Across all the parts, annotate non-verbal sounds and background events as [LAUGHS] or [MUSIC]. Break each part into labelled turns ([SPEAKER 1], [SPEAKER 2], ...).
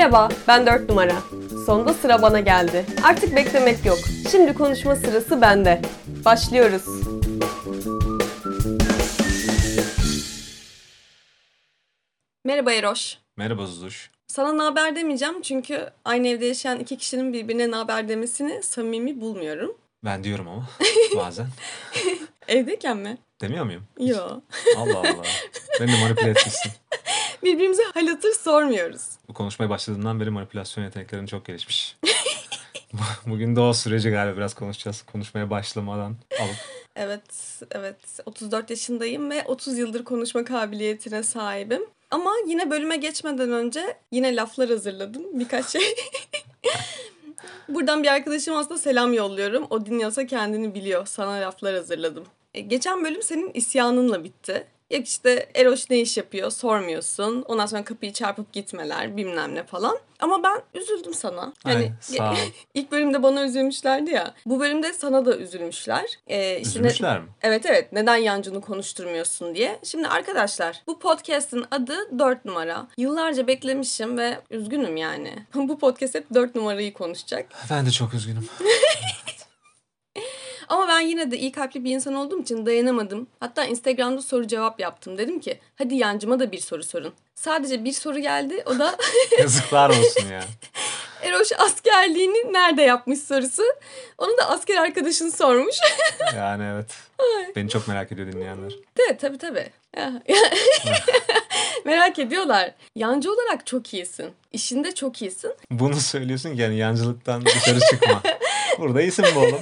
[SPEAKER 1] Merhaba, ben 4 numara. Sonunda sıra bana geldi. Artık beklemek yok. Şimdi konuşma sırası bende. Başlıyoruz. Merhaba Eroş.
[SPEAKER 2] Merhaba Zuzuş.
[SPEAKER 1] Sana ne haber demeyeceğim çünkü aynı evde yaşayan iki kişinin birbirine ne haber demesini samimi bulmuyorum.
[SPEAKER 2] Ben diyorum ama [LAUGHS] bazen.
[SPEAKER 1] Evdeyken mi?
[SPEAKER 2] Demiyor muyum?
[SPEAKER 1] Yo.
[SPEAKER 2] Allah Allah. Beni de manipüle etmişsin. [LAUGHS]
[SPEAKER 1] Birbirimize hal hatır sormuyoruz.
[SPEAKER 2] Bu konuşmaya başladığından beri manipülasyon yeteneklerin çok gelişmiş. [LAUGHS] Bugün de o süreci galiba biraz konuşacağız. Konuşmaya başlamadan alıp.
[SPEAKER 1] Evet, evet. 34 yaşındayım ve 30 yıldır konuşma kabiliyetine sahibim. Ama yine bölüme geçmeden önce yine laflar hazırladım. Birkaç şey. [LAUGHS] Buradan bir arkadaşım aslında selam yolluyorum. O dinliyorsa kendini biliyor. Sana laflar hazırladım. E, geçen bölüm senin isyanınla bitti. Yok işte Eroş ne iş yapıyor sormuyorsun. Ondan sonra kapıyı çarpıp gitmeler bilmem ne falan. Ama ben üzüldüm sana.
[SPEAKER 2] Ay, sağ ol. [LAUGHS]
[SPEAKER 1] ilk bölümde bana üzülmüşlerdi ya. Bu bölümde sana da üzülmüşler. Ee, işte ne-
[SPEAKER 2] Üzülmüşler mi?
[SPEAKER 1] Evet evet neden yancını konuşturmuyorsun diye. Şimdi arkadaşlar bu podcast'in adı 4 numara. Yıllarca beklemişim ve üzgünüm yani. [LAUGHS] bu podcast hep 4 numarayı konuşacak.
[SPEAKER 2] Ben de çok üzgünüm. [LAUGHS]
[SPEAKER 1] Ama ben yine de iyi kalpli bir insan olduğum için dayanamadım. Hatta Instagram'da soru cevap yaptım. Dedim ki hadi yancıma da bir soru sorun. Sadece bir soru geldi. O da [LAUGHS]
[SPEAKER 2] Yazıklar olsun ya. [LAUGHS]
[SPEAKER 1] Eroş askerliğini nerede yapmış sorusu. Onu da asker arkadaşın sormuş. [LAUGHS]
[SPEAKER 2] Yani evet. Beni çok merak ediyor dinleyenler.
[SPEAKER 1] De tabii tabii. Merak ediyorlar. Yancı olarak çok iyisin. İşinde çok iyisin.
[SPEAKER 2] Bunu söylüyorsun ki yani yancılıktan dışarı çıkma. Burada iyisin bu oğlum.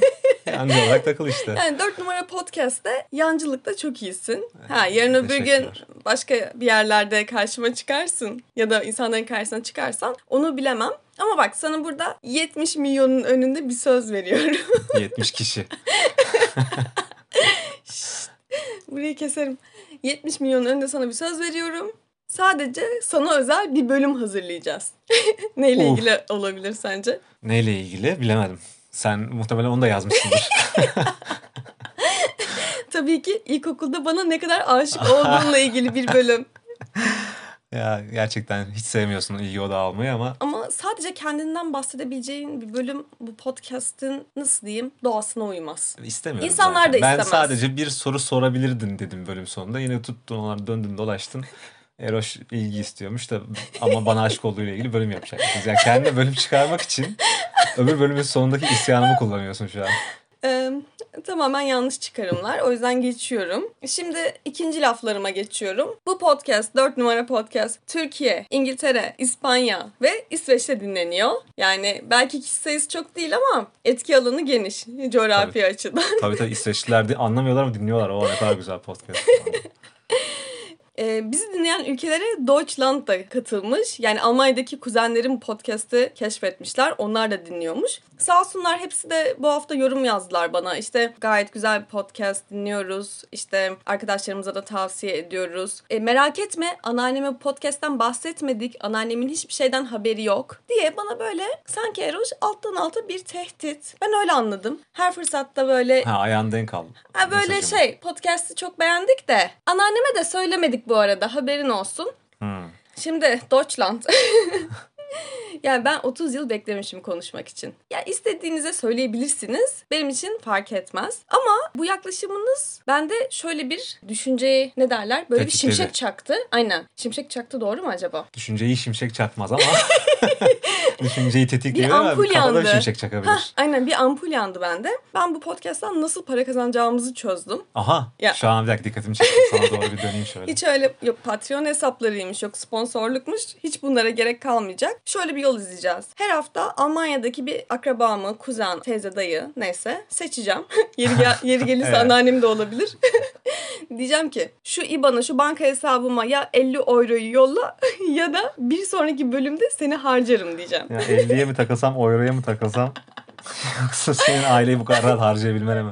[SPEAKER 2] Yancı olarak takıl işte.
[SPEAKER 1] Yani 4 numara podcast'te yancılıkta çok iyisin. Ha yarın öbür gün başka bir yerlerde karşıma çıkarsın ya da insanların karşısına çıkarsan onu bilemem. Ama bak sana burada 70 milyonun önünde bir söz veriyorum. [LAUGHS]
[SPEAKER 2] 70 kişi.
[SPEAKER 1] Burayı keserim. 70 milyonun önünde sana bir söz veriyorum. Sadece sana özel bir bölüm hazırlayacağız. [LAUGHS] Neyle
[SPEAKER 2] Uf.
[SPEAKER 1] ilgili olabilir sence?
[SPEAKER 2] Neyle ilgili bilemedim. Sen muhtemelen onu da yazmışsındır. [LAUGHS]
[SPEAKER 1] Tabii ki ilkokulda bana ne kadar aşık olduğunla ilgili bir bölüm.
[SPEAKER 2] ya gerçekten hiç sevmiyorsun ilgi odağı almayı ama
[SPEAKER 1] Ama sadece kendinden bahsedebileceğin bir bölüm bu podcast'in nasıl diyeyim doğasına uymaz.
[SPEAKER 2] İstemiyorum
[SPEAKER 1] İnsanlar
[SPEAKER 2] zaten.
[SPEAKER 1] da
[SPEAKER 2] Ben
[SPEAKER 1] istemez.
[SPEAKER 2] sadece bir soru sorabilirdin dedim bölüm sonunda. Yine tuttun onlar döndün dolaştın. Eroş ilgi istiyormuş da ama bana aşık olduğuyla ilgili bölüm yapacakmışız. Yani kendine bölüm çıkarmak için öbür bölümün sonundaki isyanımı kullanıyorsun şu an.
[SPEAKER 1] Ee, tamamen yanlış çıkarımlar. O yüzden geçiyorum. Şimdi ikinci laflarıma geçiyorum. Bu podcast 4 numara podcast Türkiye, İngiltere, İspanya ve İsveç'te dinleniyor. Yani belki kişi sayısı çok değil ama etki alanı geniş coğrafi açıdan.
[SPEAKER 2] Tabii tabii İsveçliler de anlamıyorlar ama dinliyorlar. O ne kadar güzel podcast. [LAUGHS]
[SPEAKER 1] Ee, bizi dinleyen ülkelere Deutschland da katılmış. Yani Almanya'daki kuzenlerim podcast'ı keşfetmişler. Onlar da dinliyormuş. Sağ olsunlar hepsi de bu hafta yorum yazdılar bana. İşte gayet güzel bir podcast dinliyoruz. İşte arkadaşlarımıza da tavsiye ediyoruz. E, merak etme anneanneme podcast'ten bahsetmedik. Anneannemin hiçbir şeyden haberi yok. Diye bana böyle sanki Eroş alttan alta bir tehdit. Ben öyle anladım. Her fırsatta böyle
[SPEAKER 2] Ha ayağın denk al.
[SPEAKER 1] Ha böyle
[SPEAKER 2] Mesajı mı?
[SPEAKER 1] şey podcast'ı çok beğendik de anneanneme de söylemedik bu arada haberin olsun.
[SPEAKER 2] Hmm.
[SPEAKER 1] Şimdi Deutschland. [LAUGHS] yani ben 30 yıl beklemişim konuşmak için. Ya istediğinize söyleyebilirsiniz. Benim için fark etmez. Ama bu yaklaşımınız bende şöyle bir düşünceyi ne derler? Böyle bir
[SPEAKER 2] Tetikledi.
[SPEAKER 1] şimşek çaktı. Aynen. Şimşek çaktı doğru mu acaba?
[SPEAKER 2] Düşünceyi şimşek çakmaz ama [LAUGHS] düşünceyi tetikleyebilir
[SPEAKER 1] Bir
[SPEAKER 2] ama
[SPEAKER 1] ampul
[SPEAKER 2] kafada
[SPEAKER 1] yandı.
[SPEAKER 2] şimşek çakabilir.
[SPEAKER 1] Hah, aynen bir ampul yandı bende. Ben bu podcast'tan nasıl para kazanacağımızı çözdüm.
[SPEAKER 2] Aha
[SPEAKER 1] Ya.
[SPEAKER 2] şu an bir dakika dikkatimi çekti. Sana doğru bir döneyim şöyle.
[SPEAKER 1] Hiç öyle yok Patreon hesaplarıymış yok sponsorlukmuş. Hiç bunlara gerek kalmayacak. Şöyle bir yol izleyeceğiz. Her hafta Almanya'daki bir akrabamı, kuzen, teyze, dayı neyse seçeceğim. [LAUGHS] yeri, gel- yeri gelirse [LAUGHS]
[SPEAKER 2] Evet.
[SPEAKER 1] anneannem de olabilir. [LAUGHS] [LAUGHS] Diyeceğim ki şu IBAN'a şu banka hesabıma ya 50 euroyu yolla [LAUGHS] ya da bir sonraki bölümde seni harcarım diyeceğim.
[SPEAKER 2] Ya 50'ye mi takasam, euroya mı takasam? [LAUGHS] Yoksa senin aileyi bu kadar rahat harcayabilmene mi?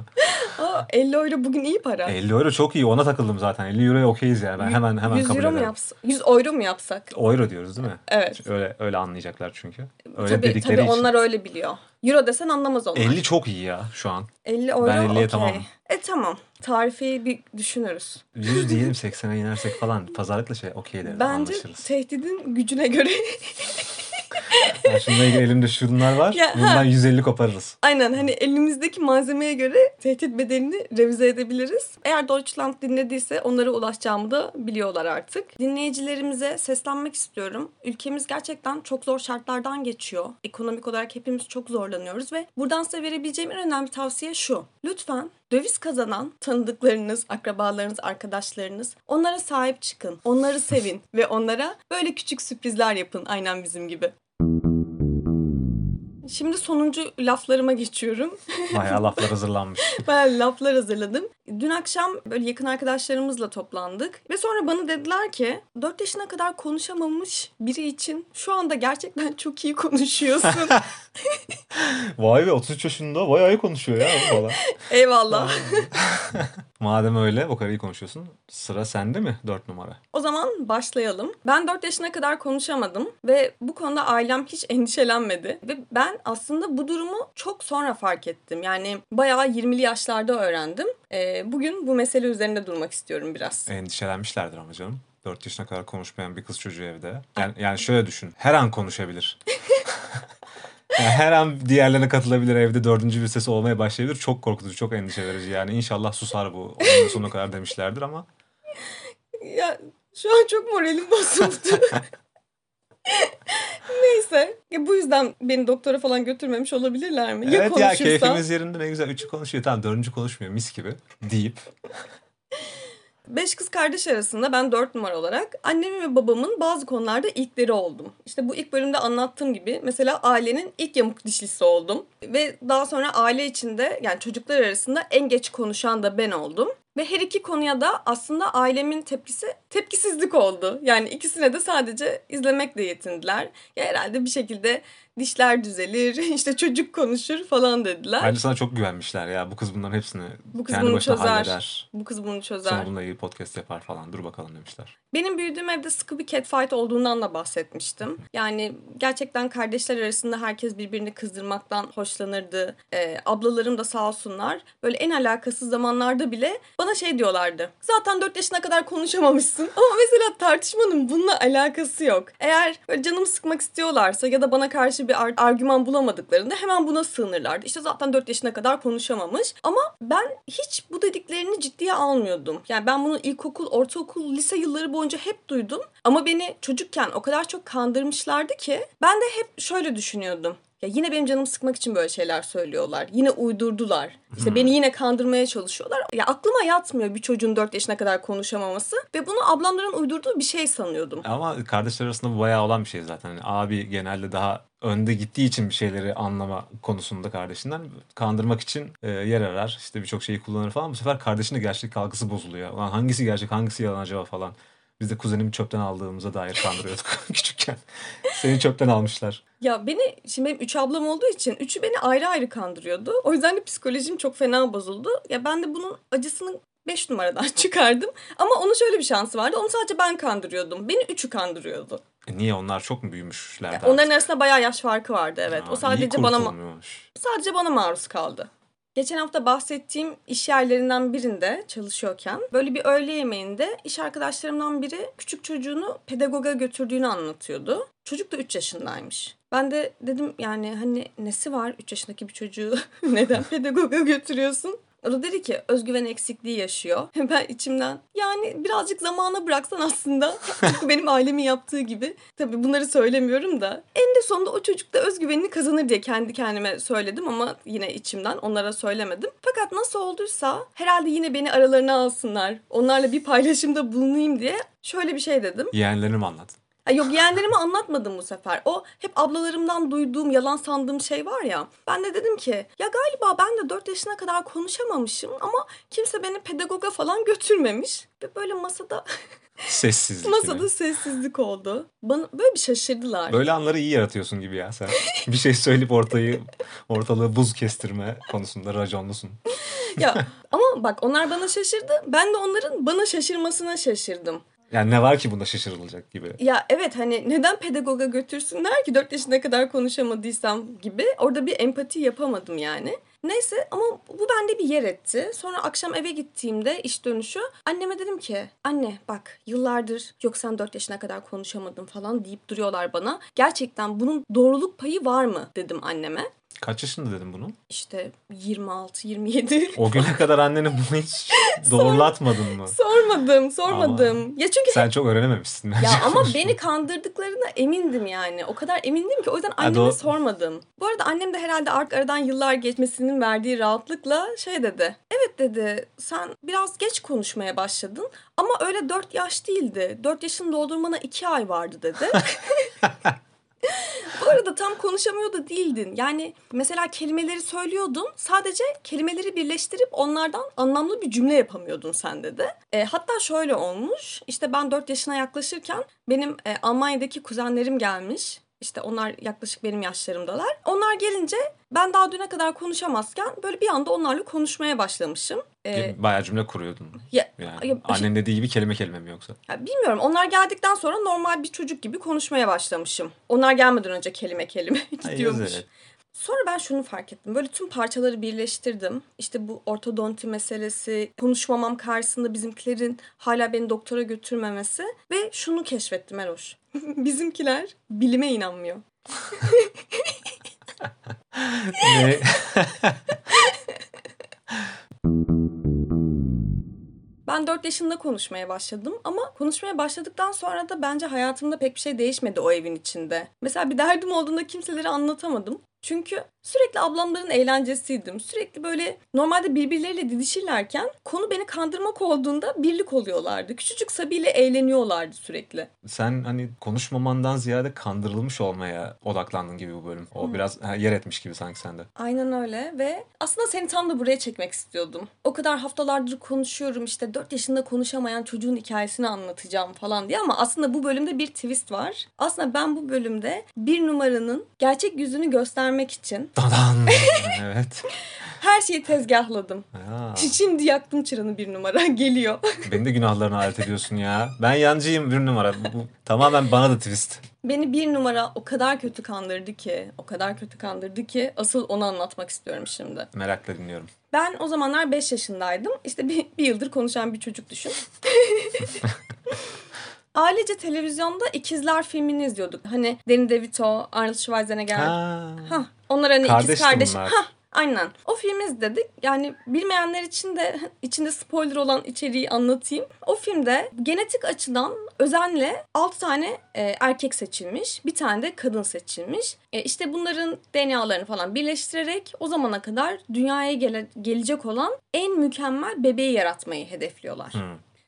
[SPEAKER 1] Aa, 50 euro bugün iyi para.
[SPEAKER 2] 50 euro çok iyi. Ona takıldım zaten. 50 euroya okeyiz yani. Ben hemen hemen
[SPEAKER 1] 100
[SPEAKER 2] kabul
[SPEAKER 1] euro mu
[SPEAKER 2] ederim.
[SPEAKER 1] yapsak? 100 euro mu yapsak?
[SPEAKER 2] Euro diyoruz değil mi?
[SPEAKER 1] Evet.
[SPEAKER 2] Öyle öyle anlayacaklar çünkü. Öyle
[SPEAKER 1] tabii, tabii
[SPEAKER 2] için.
[SPEAKER 1] onlar öyle biliyor. Euro desen anlamaz onlar.
[SPEAKER 2] 50 çok iyi ya şu an.
[SPEAKER 1] 50 euro
[SPEAKER 2] Ben 50'ye
[SPEAKER 1] okey.
[SPEAKER 2] tamamım.
[SPEAKER 1] E tamam. Tarifi bir düşünürüz.
[SPEAKER 2] 100 diyelim [LAUGHS] 80'e inersek falan pazarlıkla şey okey deriz
[SPEAKER 1] Bence
[SPEAKER 2] anlaşırız.
[SPEAKER 1] tehdidin gücüne göre [LAUGHS]
[SPEAKER 2] Yani şununla ilgili elimde şunlar var.
[SPEAKER 1] Ya, ha.
[SPEAKER 2] bundan 150 koparırız.
[SPEAKER 1] Aynen hani elimizdeki malzemeye göre tehdit bedelini revize edebiliriz. Eğer Deutschland dinlediyse onlara ulaşacağımı da biliyorlar artık. Dinleyicilerimize seslenmek istiyorum. Ülkemiz gerçekten çok zor şartlardan geçiyor. Ekonomik olarak hepimiz çok zorlanıyoruz ve buradan size verebileceğim en önemli tavsiye şu. Lütfen döviz kazanan tanıdıklarınız, akrabalarınız, arkadaşlarınız onlara sahip çıkın. Onları sevin ve onlara böyle küçük sürprizler yapın aynen bizim gibi. Şimdi sonuncu laflarıma geçiyorum. [LAUGHS]
[SPEAKER 2] Bayağı laflar hazırlanmış. [LAUGHS]
[SPEAKER 1] Bayağı laflar hazırladım. Dün akşam böyle yakın arkadaşlarımızla toplandık. Ve sonra bana dediler ki 4 yaşına kadar konuşamamış biri için şu anda gerçekten çok iyi konuşuyorsun. [LAUGHS]
[SPEAKER 2] Vay be 33 yaşında bayağı iyi konuşuyor ya falan.
[SPEAKER 1] Eyvallah.
[SPEAKER 2] Madem öyle o kadar iyi konuşuyorsun sıra sende mi 4 numara?
[SPEAKER 1] O zaman başlayalım. Ben 4 yaşına kadar konuşamadım ve bu konuda ailem hiç endişelenmedi. Ve ben aslında bu durumu çok sonra fark ettim. Yani bayağı 20'li yaşlarda öğrendim. Ee, bugün bu mesele üzerinde durmak istiyorum biraz.
[SPEAKER 2] Endişelenmişlerdir ama canım. 4 yaşına kadar konuşmayan bir kız çocuğu evde. Yani, [LAUGHS] yani şöyle düşün. Her an konuşabilir. [LAUGHS] Yani her an diğerlerine katılabilir. Evde dördüncü bir sesi olmaya başlayabilir. Çok korkutucu, çok endişe verici. Yani inşallah susar bu. Onun sonuna kadar demişlerdir ama.
[SPEAKER 1] Ya şu an çok moralim bozuldu. [LAUGHS] Neyse. Ya bu yüzden beni doktora falan götürmemiş olabilirler mi? Ya
[SPEAKER 2] evet ya
[SPEAKER 1] konuşursa?
[SPEAKER 2] keyfimiz yerinde ne güzel. Üçü konuşuyor. Tamam dördüncü konuşmuyor mis gibi deyip.
[SPEAKER 1] Beş kız kardeş arasında ben dört numara olarak annemin ve babamın bazı konularda ilkleri oldum. İşte bu ilk bölümde anlattığım gibi mesela ailenin ilk yamuk dişlisi oldum. Ve daha sonra aile içinde yani çocuklar arasında en geç konuşan da ben oldum. Ve her iki konuya da aslında ailemin tepkisi tepkisizlik oldu. Yani ikisine de sadece izlemekle yetindiler. Ya herhalde bir şekilde dişler düzelir, [LAUGHS] işte çocuk konuşur falan dediler.
[SPEAKER 2] Bence sana çok güvenmişler ya. Bu kız bunların hepsini
[SPEAKER 1] Bu kız
[SPEAKER 2] kendi
[SPEAKER 1] bunu
[SPEAKER 2] başına
[SPEAKER 1] çözer.
[SPEAKER 2] halleder.
[SPEAKER 1] Bu kız bunu çözer.
[SPEAKER 2] Sonra bununla ilgili podcast yapar falan. Dur bakalım demişler.
[SPEAKER 1] Benim büyüdüğüm evde sıkı bir catfight olduğundan da bahsetmiştim. Yani gerçekten kardeşler arasında herkes birbirini kızdırmaktan hoşlanırdı. Ee, ablalarım da sağ olsunlar. Böyle en alakasız zamanlarda bile bana şey diyorlardı. Zaten 4 yaşına kadar konuşamamışsın. Ama mesela tartışmanın bununla alakası yok. Eğer böyle canımı sıkmak istiyorlarsa ya da bana karşı bir ar- argüman bulamadıklarında hemen buna sığınırlardı. İşte zaten 4 yaşına kadar konuşamamış. Ama ben hiç bu dediklerini ciddiye almıyordum. Yani ben bunu ilkokul, ortaokul, lise yılları boyunca hep duydum. Ama beni çocukken o kadar çok kandırmışlardı ki ben de hep şöyle düşünüyordum. Ya yine benim canımı sıkmak için böyle şeyler söylüyorlar. Yine uydurdular. İşte beni yine kandırmaya çalışıyorlar. Ya aklıma yatmıyor bir çocuğun 4 yaşına kadar konuşamaması. Ve bunu ablamların uydurduğu bir şey sanıyordum.
[SPEAKER 2] Ama kardeşler arasında bu bayağı olan bir şey zaten. Yani abi genelde daha önde gittiği için bir şeyleri anlama konusunda kardeşinden kandırmak için e, yer arar. İşte birçok şeyi kullanır falan. Bu sefer kardeşinin gerçek algısı bozuluyor. Ulan hangisi gerçek hangisi yalan acaba falan. Biz de kuzenimi çöpten aldığımıza dair kandırıyorduk [LAUGHS] küçükken. Seni çöpten almışlar.
[SPEAKER 1] Ya beni şimdi benim üç ablam olduğu için üçü beni ayrı ayrı kandırıyordu. O yüzden de psikolojim çok fena bozuldu. Ya ben de bunun acısını 5 numaradan [LAUGHS] çıkardım. Ama onun şöyle bir şansı vardı. Onu sadece ben kandırıyordum. Beni üçü kandırıyordu.
[SPEAKER 2] E niye onlar çok mu büyümüşler?
[SPEAKER 1] Ya onların arasında bayağı yaş farkı vardı evet. o sadece bana sadece bana maruz kaldı. Geçen hafta bahsettiğim iş yerlerinden birinde çalışıyorken böyle bir öğle yemeğinde iş arkadaşlarımdan biri küçük çocuğunu pedagoga götürdüğünü anlatıyordu. Çocuk da 3 yaşındaymış. Ben de dedim yani hani nesi var 3 yaşındaki bir çocuğu [LAUGHS] neden [LAUGHS] pedagoga götürüyorsun? O da dedi ki özgüven eksikliği yaşıyor. [LAUGHS] Ben içimden yani birazcık zamana bıraksan aslında [LAUGHS] benim ailemin yaptığı gibi. Tabii bunları söylemiyorum da. En de sonunda o çocuk da özgüvenini kazanır diye kendi kendime söyledim ama yine içimden onlara söylemedim. Fakat nasıl olduysa herhalde yine beni aralarına alsınlar. Onlarla bir paylaşımda bulunayım diye şöyle bir şey dedim.
[SPEAKER 2] Yeğenlerini mi anladın?
[SPEAKER 1] Yok yeğenlerime anlatmadım bu sefer. O hep ablalarımdan duyduğum, yalan sandığım şey var ya. Ben de dedim ki ya galiba ben de 4 yaşına kadar konuşamamışım ama kimse beni pedagoga falan götürmemiş. Ve böyle masada [LAUGHS]
[SPEAKER 2] Sessizlik
[SPEAKER 1] masada
[SPEAKER 2] yine.
[SPEAKER 1] sessizlik oldu. Bana böyle bir şaşırdılar.
[SPEAKER 2] Böyle anları iyi yaratıyorsun gibi ya sen. bir şey söyleyip ortayı ortalığı buz kestirme konusunda raconlusun.
[SPEAKER 1] ya ama bak onlar bana şaşırdı. Ben de onların bana şaşırmasına şaşırdım.
[SPEAKER 2] Yani ne var ki bunda şaşırılacak gibi.
[SPEAKER 1] Ya evet hani neden pedagoga götürsünler ki 4 yaşına kadar konuşamadıysam gibi. Orada bir empati yapamadım yani. Neyse ama bu bende bir yer etti. Sonra akşam eve gittiğimde iş dönüşü anneme dedim ki anne bak yıllardır yok sen 4 yaşına kadar konuşamadın falan deyip duruyorlar bana. Gerçekten bunun doğruluk payı var mı dedim anneme.
[SPEAKER 2] Kaç yaşında dedim bunu?
[SPEAKER 1] İşte 26-27.
[SPEAKER 2] O güne [LAUGHS] kadar annene bunu hiç doğrulatmadın mı?
[SPEAKER 1] sormadım, sormadım.
[SPEAKER 2] Ama
[SPEAKER 1] ya çünkü
[SPEAKER 2] Sen çok öğrenememişsin
[SPEAKER 1] ya ama beni kandırdıklarına emindim yani. O kadar emindim ki o yüzden anneme
[SPEAKER 2] doğru.
[SPEAKER 1] sormadım. Bu arada annem de herhalde artık aradan yıllar geçmesinin verdiği rahatlıkla şey dedi. Evet dedi sen biraz geç konuşmaya başladın ama öyle 4 yaş değildi. 4 yaşını doldurmana 2 ay vardı dedi. [LAUGHS] [LAUGHS] Bu arada tam konuşamıyor da değildin. Yani mesela kelimeleri söylüyordun. Sadece kelimeleri birleştirip onlardan anlamlı bir cümle yapamıyordun sen dedi. E, hatta şöyle olmuş. İşte ben 4 yaşına yaklaşırken benim e, Almanya'daki kuzenlerim gelmiş. İşte onlar yaklaşık benim yaşlarımdalar. Onlar gelince ben daha düne kadar konuşamazken böyle bir anda onlarla konuşmaya başlamışım. E,
[SPEAKER 2] Bayağı cümle kuruyordun.
[SPEAKER 1] ya,
[SPEAKER 2] Yani
[SPEAKER 1] ya-
[SPEAKER 2] annen dediği gibi kelime kelime mi yoksa?
[SPEAKER 1] ya bilmiyorum. Onlar geldikten sonra normal bir çocuk gibi konuşmaya başlamışım. Onlar gelmeden önce kelime kelime [LAUGHS] gidiyormuş.
[SPEAKER 2] güzel.
[SPEAKER 1] Sonra ben şunu fark ettim. Böyle tüm parçaları birleştirdim. İşte bu ortodonti meselesi, konuşmamam karşısında bizimkilerin hala beni doktora götürmemesi ve şunu keşfettim Eroş. [LAUGHS] Bizimkiler bilime inanmıyor.
[SPEAKER 2] Ne? [LAUGHS]
[SPEAKER 1] Ben 4 yaşında konuşmaya başladım ama konuşmaya başladıktan sonra da bence hayatımda pek bir şey değişmedi o evin içinde. Mesela bir derdim olduğunda kimselere anlatamadım. Çünkü sürekli ablamların eğlencesiydim. Sürekli böyle normalde birbirleriyle didişirlerken konu beni kandırmak olduğunda birlik oluyorlardı. Küçücük Sabi ile eğleniyorlardı sürekli.
[SPEAKER 2] Sen hani konuşmamandan ziyade kandırılmış olmaya odaklandın gibi bu bölüm. O biraz ha, yer etmiş gibi sanki sende.
[SPEAKER 1] Aynen öyle ve aslında seni tam da buraya çekmek istiyordum. O kadar haftalardır konuşuyorum işte 4 yaşında konuşamayan çocuğun hikayesini anlatacağım falan diye ama aslında bu bölümde bir twist var. Aslında ben bu bölümde bir numaranın gerçek yüzünü göstermek için
[SPEAKER 2] Dadan. [LAUGHS] evet.
[SPEAKER 1] her şeyi tezgahladım.
[SPEAKER 2] Ya,
[SPEAKER 1] Şimdi yaktım çıranı bir numara [LAUGHS] geliyor.
[SPEAKER 2] beni de günahlarına alet ediyorsun ya. Ben yancıyım bir numara. Bu, bu tamamen bana da twist.
[SPEAKER 1] Beni bir numara o kadar kötü kandırdı ki, o kadar kötü kandırdı ki asıl onu anlatmak istiyorum şimdi.
[SPEAKER 2] Merakla dinliyorum.
[SPEAKER 1] Ben o zamanlar 5 yaşındaydım. İşte bir, bir yıldır konuşan bir çocuk düşün. [LAUGHS] Ailece televizyonda İkizler filmini izliyorduk. Hani Danny DeVito, Arnold Schwarzenegger.
[SPEAKER 2] Ha.
[SPEAKER 1] Hah, onlar hani ikiz
[SPEAKER 2] Kardeşti
[SPEAKER 1] kardeş.
[SPEAKER 2] bunlar.
[SPEAKER 1] Hah, aynen. O filmi izledik. Yani bilmeyenler için de içinde spoiler olan içeriği anlatayım. O filmde genetik açıdan özenle 6 tane e, erkek seçilmiş. Bir tane de kadın seçilmiş. E, işte bunların DNA'larını falan birleştirerek o zamana kadar dünyaya gele- gelecek olan en mükemmel bebeği yaratmayı hedefliyorlar.
[SPEAKER 2] Hmm.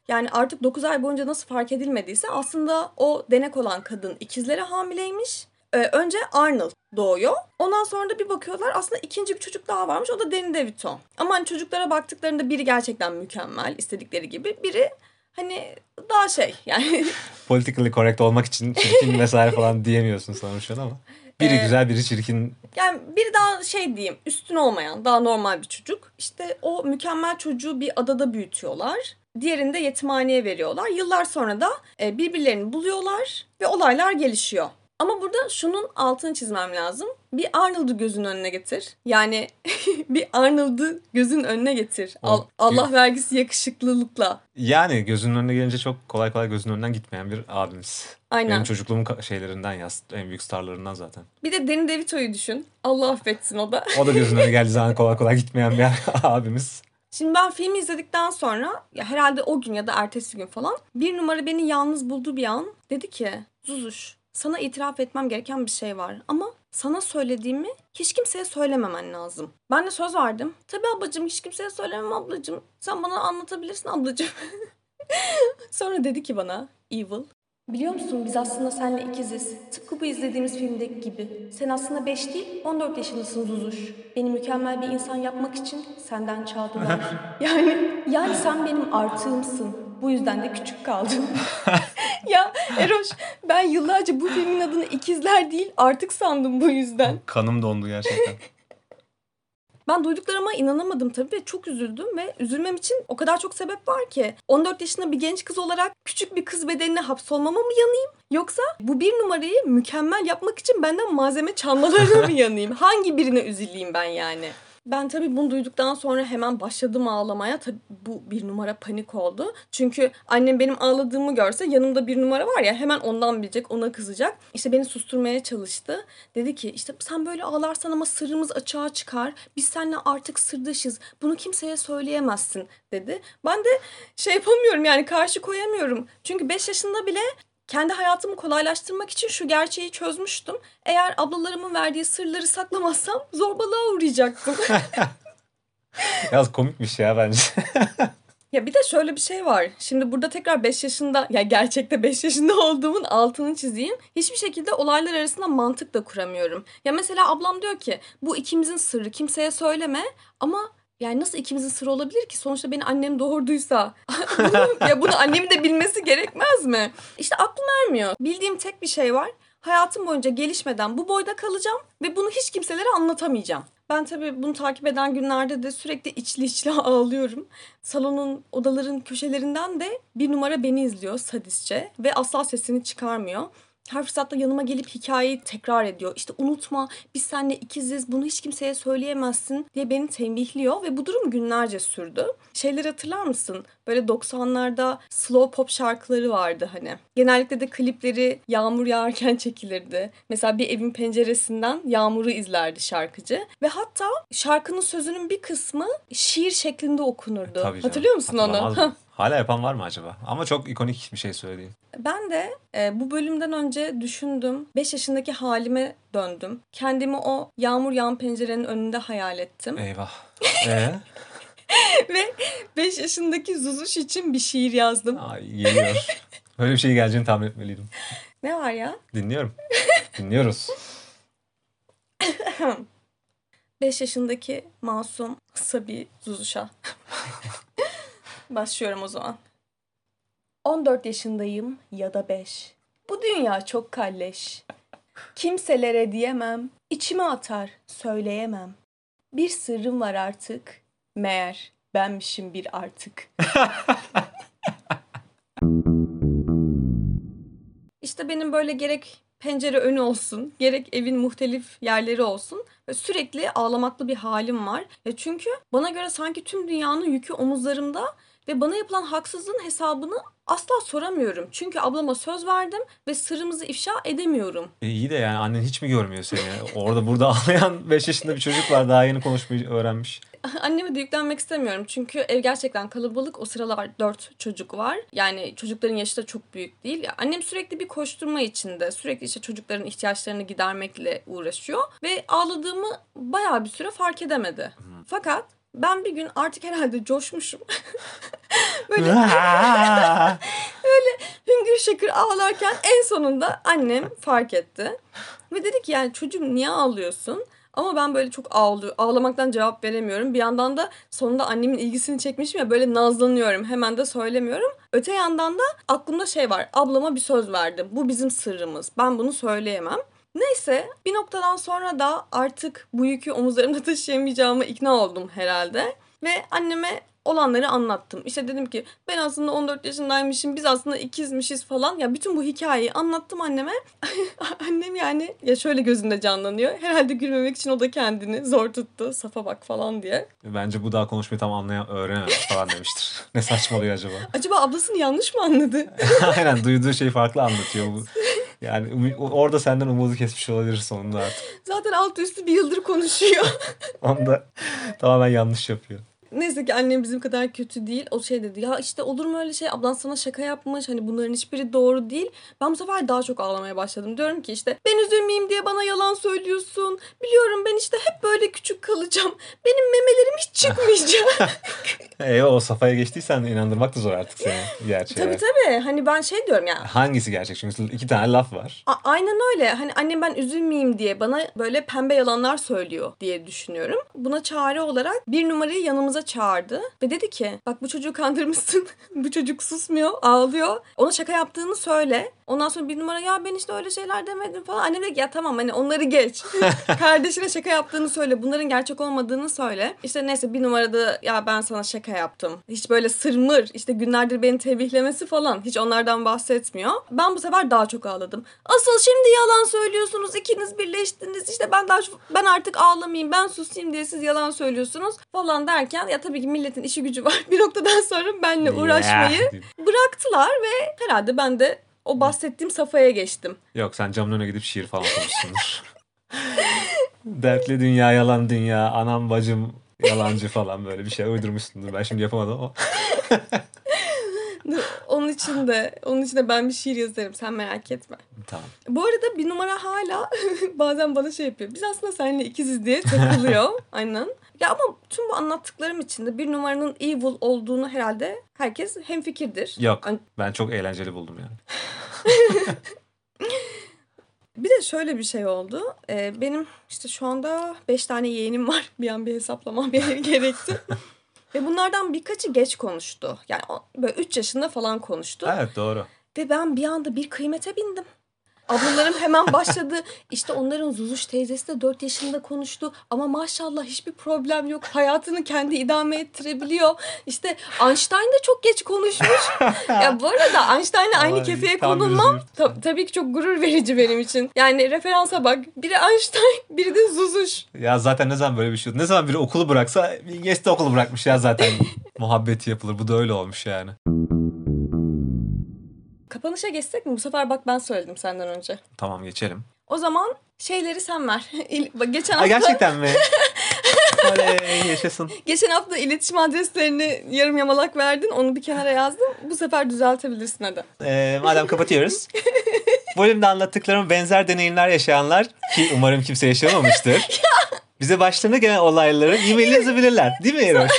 [SPEAKER 1] Yani artık 9 ay boyunca nasıl fark edilmediyse aslında o denek olan kadın ikizlere hamileymiş. Ee, önce Arnold doğuyor. Ondan sonra da bir bakıyorlar aslında ikinci bir çocuk daha varmış. O da Danny DeVito. Ama hani çocuklara baktıklarında biri gerçekten mükemmel istedikleri gibi. Biri hani daha şey yani [LAUGHS]
[SPEAKER 2] Politically correct olmak için çirkin vesaire falan diyemiyorsun sanırım ama. Biri
[SPEAKER 1] Ee,
[SPEAKER 2] güzel biri çirkin.
[SPEAKER 1] yani biri daha şey diyeyim üstün olmayan daha normal bir çocuk. İşte o mükemmel çocuğu bir adada büyütüyorlar. Diğerini de yetimhaneye veriyorlar. Yıllar sonra da e, birbirlerini buluyorlar ve olaylar gelişiyor. Ama burada şunun altını çizmem lazım. Bir Arnold'u gözün önüne getir. Yani [LAUGHS] bir Arnold'u gözün önüne getir. Al- Allah vergisi yakışıklılıkla.
[SPEAKER 2] Yani gözünün önüne gelince çok kolay kolay gözünün önünden gitmeyen bir abimiz.
[SPEAKER 1] Aynen.
[SPEAKER 2] Benim çocukluğumun şeylerinden ya. En büyük starlarından zaten.
[SPEAKER 1] Bir de Danny DeVito'yu düşün. Allah affetsin o da.
[SPEAKER 2] O da gözünün önüne geldiği zaman [LAUGHS] kolay kolay gitmeyen bir [LAUGHS] abimiz.
[SPEAKER 1] Şimdi ben filmi izledikten sonra ya herhalde o gün ya da ertesi gün falan bir numara beni yalnız bulduğu bir an dedi ki Zuzuş sana itiraf etmem gereken bir şey var ama sana söylediğimi hiç kimseye söylememen lazım. Ben de söz verdim. Tabii ablacığım hiç kimseye söylemem ablacığım. Sen bana anlatabilirsin ablacığım. [LAUGHS] sonra dedi ki bana Evil. Biliyor musun biz aslında seninle ikiziz. Tıpkı bu izlediğimiz filmdeki gibi. Sen aslında 5 değil 14 yaşındasın Zuzuş. Beni mükemmel bir insan yapmak için senden çaldılar. [LAUGHS] yani yani sen benim artığımsın. Bu yüzden de küçük kaldım. [LAUGHS] [LAUGHS] ya Eroş ben yıllarca bu filmin adını ikizler değil artık sandım bu yüzden.
[SPEAKER 2] Kanım dondu gerçekten. [LAUGHS]
[SPEAKER 1] Ben duyduklarıma inanamadım tabii ve çok üzüldüm ve üzülmem için o kadar çok sebep var ki. 14 yaşında bir genç kız olarak küçük bir kız bedenine hapsolmama mı yanayım? Yoksa bu bir numarayı mükemmel yapmak için benden malzeme çalmalarına mı [LAUGHS] yanayım? Hangi birine üzüleyim ben yani? Ben tabii bunu duyduktan sonra hemen başladım ağlamaya. Tabii bu bir numara panik oldu. Çünkü annem benim ağladığımı görse yanımda bir numara var ya hemen ondan bilecek, ona kızacak. İşte beni susturmaya çalıştı. Dedi ki işte sen böyle ağlarsan ama sırrımız açığa çıkar. Biz seninle artık sırdaşız. Bunu kimseye söyleyemezsin dedi. Ben de şey yapamıyorum yani karşı koyamıyorum. Çünkü 5 yaşında bile kendi hayatımı kolaylaştırmak için şu gerçeği çözmüştüm. Eğer ablalarımın verdiği sırları saklamazsam zorbalığa uğrayacaktım. [LAUGHS]
[SPEAKER 2] Yalnız komikmiş ya bence. [LAUGHS]
[SPEAKER 1] ya bir de şöyle bir şey var. Şimdi burada tekrar 5 yaşında ya gerçekte 5 yaşında olduğumun altını çizeyim. Hiçbir şekilde olaylar arasında mantık da kuramıyorum. Ya mesela ablam diyor ki bu ikimizin sırrı kimseye söyleme ama yani nasıl ikimizin sırrı olabilir ki? Sonuçta beni annem doğurduysa. [LAUGHS] ya bunu annemin de bilmesi gerekmez mi? İşte aklım ermiyor. Bildiğim tek bir şey var. Hayatım boyunca gelişmeden bu boyda kalacağım ve bunu hiç kimselere anlatamayacağım. Ben tabii bunu takip eden günlerde de sürekli içli içli [LAUGHS] ağlıyorum. Salonun, odaların köşelerinden de bir numara beni izliyor sadistçe ve asla sesini çıkarmıyor her fırsatta yanıma gelip hikayeyi tekrar ediyor. İşte unutma biz seninle ikiziz bunu hiç kimseye söyleyemezsin diye beni tembihliyor ve bu durum günlerce sürdü. Şeyleri hatırlar mısın? Böyle 90'larda slow pop şarkıları vardı hani. Genellikle de klipleri yağmur yağarken [LAUGHS] çekilirdi. Mesela bir evin penceresinden yağmuru izlerdi şarkıcı. Ve hatta şarkının sözünün bir kısmı şiir şeklinde okunurdu. Tabii canım. Hatırlıyor musun onu? [LAUGHS]
[SPEAKER 2] Hala yapan var mı acaba? Ama çok ikonik bir şey söyleyeyim.
[SPEAKER 1] Ben de e, bu bölümden önce düşündüm. 5 yaşındaki halime döndüm. Kendimi o yağmur yağan pencerenin önünde hayal ettim.
[SPEAKER 2] Eyvah. [LAUGHS] Ee?
[SPEAKER 1] Ve 5 yaşındaki Zuzuş için bir şiir yazdım.
[SPEAKER 2] Ay geliyor. Böyle bir şey geleceğini tahmin etmeliydim.
[SPEAKER 1] Ne var ya?
[SPEAKER 2] Dinliyorum. Dinliyoruz. [LAUGHS]
[SPEAKER 1] 5 yaşındaki masum Sabi Zuzuş'a. [LAUGHS] Başlıyorum o zaman. 14 yaşındayım ya da 5. Bu dünya çok kalleş. Kimselere diyemem, içime atar, söyleyemem. Bir sırrım var artık. Meğer benmişim bir artık. [LAUGHS] İşte benim böyle gerek pencere önü olsun, gerek evin muhtelif yerleri olsun sürekli ağlamaklı bir halim var. Çünkü bana göre sanki tüm dünyanın yükü omuzlarımda ve bana yapılan haksızlığın hesabını asla soramıyorum. Çünkü ablama söz verdim ve sırrımızı ifşa edemiyorum.
[SPEAKER 2] E iyi de yani annen hiç mi görmüyor seni? Orada burada [LAUGHS] ağlayan 5 yaşında bir çocuk var daha yeni konuşmayı öğrenmiş. [LAUGHS]
[SPEAKER 1] Anneme de yüklenmek istemiyorum. Çünkü ev gerçekten kalabalık. O sıralar dört çocuk var. Yani çocukların yaşı da çok büyük değil. Annem sürekli bir koşturma içinde. Sürekli işte çocukların ihtiyaçlarını gidermekle uğraşıyor. Ve ağladığımı bayağı bir süre fark edemedi. Hmm. Fakat ben bir gün artık herhalde coşmuşum. [LAUGHS] böyle [LAUGHS] böyle hüngür şakır ağlarken en sonunda annem fark etti. Ve dedi ki yani çocuğum niye ağlıyorsun? Ama ben böyle çok ağlı, ağlamaktan cevap veremiyorum. Bir yandan da sonunda annemin ilgisini çekmişim ya böyle nazlanıyorum. Hemen de söylemiyorum. Öte yandan da aklımda şey var. Ablama bir söz verdim. Bu bizim sırrımız. Ben bunu söyleyemem. Neyse bir noktadan sonra da artık bu yükü omuzlarımda [LAUGHS] taşıyamayacağımı ikna oldum herhalde. Ve anneme olanları anlattım. İşte dedim ki ben aslında 14 yaşındaymışım biz aslında ikizmişiz falan. Ya bütün bu hikayeyi anlattım anneme. [LAUGHS] Annem yani ya şöyle gözünde canlanıyor. Herhalde gülmemek için o da kendini zor tuttu. Safa bak falan diye.
[SPEAKER 2] Bence bu daha konuşmayı tam anlayan öğrenememiş falan demiştir. [LAUGHS] ne saçmalıyor acaba?
[SPEAKER 1] Acaba ablasını yanlış mı anladı? [LAUGHS]
[SPEAKER 2] Aynen duyduğu şeyi farklı anlatıyor bu. Yani orada senden umudu kesmiş olabilir sonunda artık.
[SPEAKER 1] Zaten alt üstü bir yıldır konuşuyor.
[SPEAKER 2] Onda tamamen yanlış yapıyor.
[SPEAKER 1] Neyse ki annem bizim kadar kötü değil. O şey dedi ya işte olur mu öyle şey ablan sana şaka yapmış hani bunların hiçbiri doğru değil. Ben bu sefer daha çok ağlamaya başladım. Diyorum ki işte ben üzülmeyeyim diye bana yalan söylüyorsun. Biliyorum ben işte hep böyle küçük kalacağım. Benim memelerim hiç çıkmayacak. [LAUGHS]
[SPEAKER 2] Eyvah o safhaya geçtiysen inandırmak da zor artık seni gerçeğe.
[SPEAKER 1] Tabii tabii hani ben şey diyorum ya.
[SPEAKER 2] Hangisi gerçek çünkü iki tane laf var.
[SPEAKER 1] A- aynen öyle hani annem ben üzülmeyeyim diye bana böyle pembe yalanlar söylüyor diye düşünüyorum. Buna çare olarak bir numarayı yanımıza yanımıza çağırdı ve dedi ki bak bu çocuğu kandırmışsın. [LAUGHS] bu çocuk susmuyor, ağlıyor. Ona şaka yaptığını söyle. Ondan sonra bir numara ya ben işte öyle şeyler demedim falan. Annem dedi ki ya tamam hani onları geç. [LAUGHS] Kardeşine şaka yaptığını söyle. Bunların gerçek olmadığını söyle. İşte neyse bir numarada ya ben sana şaka yaptım. Hiç böyle sırmır işte günlerdir beni tebihlemesi falan. Hiç onlardan bahsetmiyor. Ben bu sefer daha çok ağladım. Asıl şimdi yalan söylüyorsunuz. ikiniz birleştiniz. İşte ben daha ben artık ağlamayayım. Ben susayım diye siz yalan söylüyorsunuz falan derken ya tabii ki milletin işi gücü var. [LAUGHS] Bir noktadan sonra benle uğraşmayı
[SPEAKER 2] Yeah.
[SPEAKER 1] bıraktılar ve herhalde ben de o bahsettiğim safhaya geçtim.
[SPEAKER 2] Yok sen camın önüne gidip şiir falan okumuşsundur. [LAUGHS] Dertli dünya yalan dünya anam bacım yalancı falan böyle bir şey uydurmuşsundur. Ben şimdi yapamadım ama. [LAUGHS]
[SPEAKER 1] Onun için de onun için de ben bir şiir yazarım sen merak etme.
[SPEAKER 2] Tamam.
[SPEAKER 1] Bu arada bir numara hala bazen bana şey yapıyor. Biz aslında seninle ikiziz diye takılıyor. Aynen. Ya ama tüm bu anlattıklarım içinde bir numaranın evil olduğunu herhalde herkes hemfikirdir.
[SPEAKER 2] Yok
[SPEAKER 1] An-
[SPEAKER 2] ben çok eğlenceli buldum yani. [LAUGHS]
[SPEAKER 1] Bir de şöyle bir şey oldu. Ee, benim işte şu anda 5 tane yeğenim var. [LAUGHS] Bir an bir hesaplamam [LAUGHS] gerekti. Ve bunlardan birkaçı geç konuştu. Yani böyle 3 yaşında falan konuştu.
[SPEAKER 2] Evet doğru.
[SPEAKER 1] Ve ben bir anda bir kıymete bindim. Ablalarım hemen başladı. İşte onların Zuzuş teyzesi de 4 yaşında konuştu. Ama maşallah hiçbir problem yok. Hayatını kendi idame ettirebiliyor. İşte Einstein de çok geç konuşmuş. [LAUGHS] ya bu arada Einstein'la aynı
[SPEAKER 2] Ay,
[SPEAKER 1] kefeye konulmam ta- tabii ki çok gurur verici benim için. Yani referansa bak. Biri Einstein, biri de Zuzuş.
[SPEAKER 2] Ya zaten ne zaman böyle bir şey Ne zaman biri okulu bıraksa Bilgeç de okulu bırakmış ya zaten. [LAUGHS] Muhabbeti yapılır. Bu da öyle olmuş yani.
[SPEAKER 1] Kapanışa geçsek mi? Bu sefer bak ben söyledim senden önce.
[SPEAKER 2] Tamam geçelim.
[SPEAKER 1] O zaman şeyleri sen ver. [LAUGHS] Geçen
[SPEAKER 2] Ha,
[SPEAKER 1] hafta...
[SPEAKER 2] gerçekten mi? [LAUGHS] Oley yaşasın.
[SPEAKER 1] Geçen hafta iletişim adreslerini yarım yamalak verdin. Onu bir kenara yazdım. Bu sefer düzeltebilirsin hadi.
[SPEAKER 2] Ee, madem kapatıyoruz. Bu bölümde anlattıklarım benzer deneyimler yaşayanlar ki umarım kimse yaşamamıştır. [LAUGHS] Bize başlarına gelen olayları e-mail yazabilirler. Değil mi Eroş?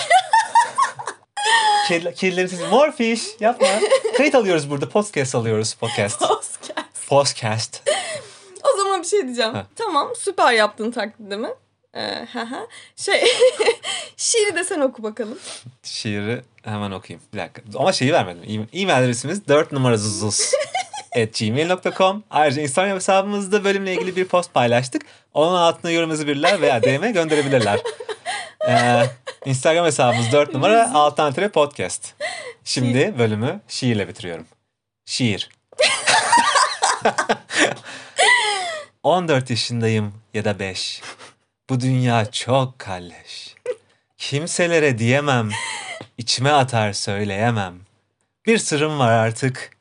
[SPEAKER 2] Kirli- Kirlerisiz morfish yapma. [LAUGHS] Kayıt alıyoruz burada. Podcast alıyoruz. Podcast.
[SPEAKER 1] Podcast.
[SPEAKER 2] Podcast.
[SPEAKER 1] O zaman bir şey diyeceğim.
[SPEAKER 2] Ha.
[SPEAKER 1] Tamam süper yaptın taklidimi. Ee, şey [LAUGHS] şiiri de sen oku bakalım.
[SPEAKER 2] Şiiri hemen okuyayım. Bir dakika. Ama şeyi vermedim. E- E-mail adresimiz 4 numarazuzuz at gmail.com. Ayrıca Instagram hesabımızda bölümle ilgili bir post paylaştık. Onun altına yorum yazabilirler veya DM gönderebilirler. [LAUGHS] Ee, Instagram hesabımız 4 numara alttan tire podcast. Şimdi bölümü şiirle bitiriyorum. Şiir. [LAUGHS] 14 yaşındayım ya da 5. Bu dünya çok kalleş. Kimselere diyemem, içime atar söyleyemem. Bir sırrım var artık,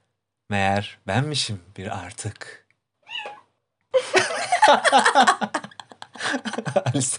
[SPEAKER 2] meğer benmişim bir artık. [LAUGHS] Alice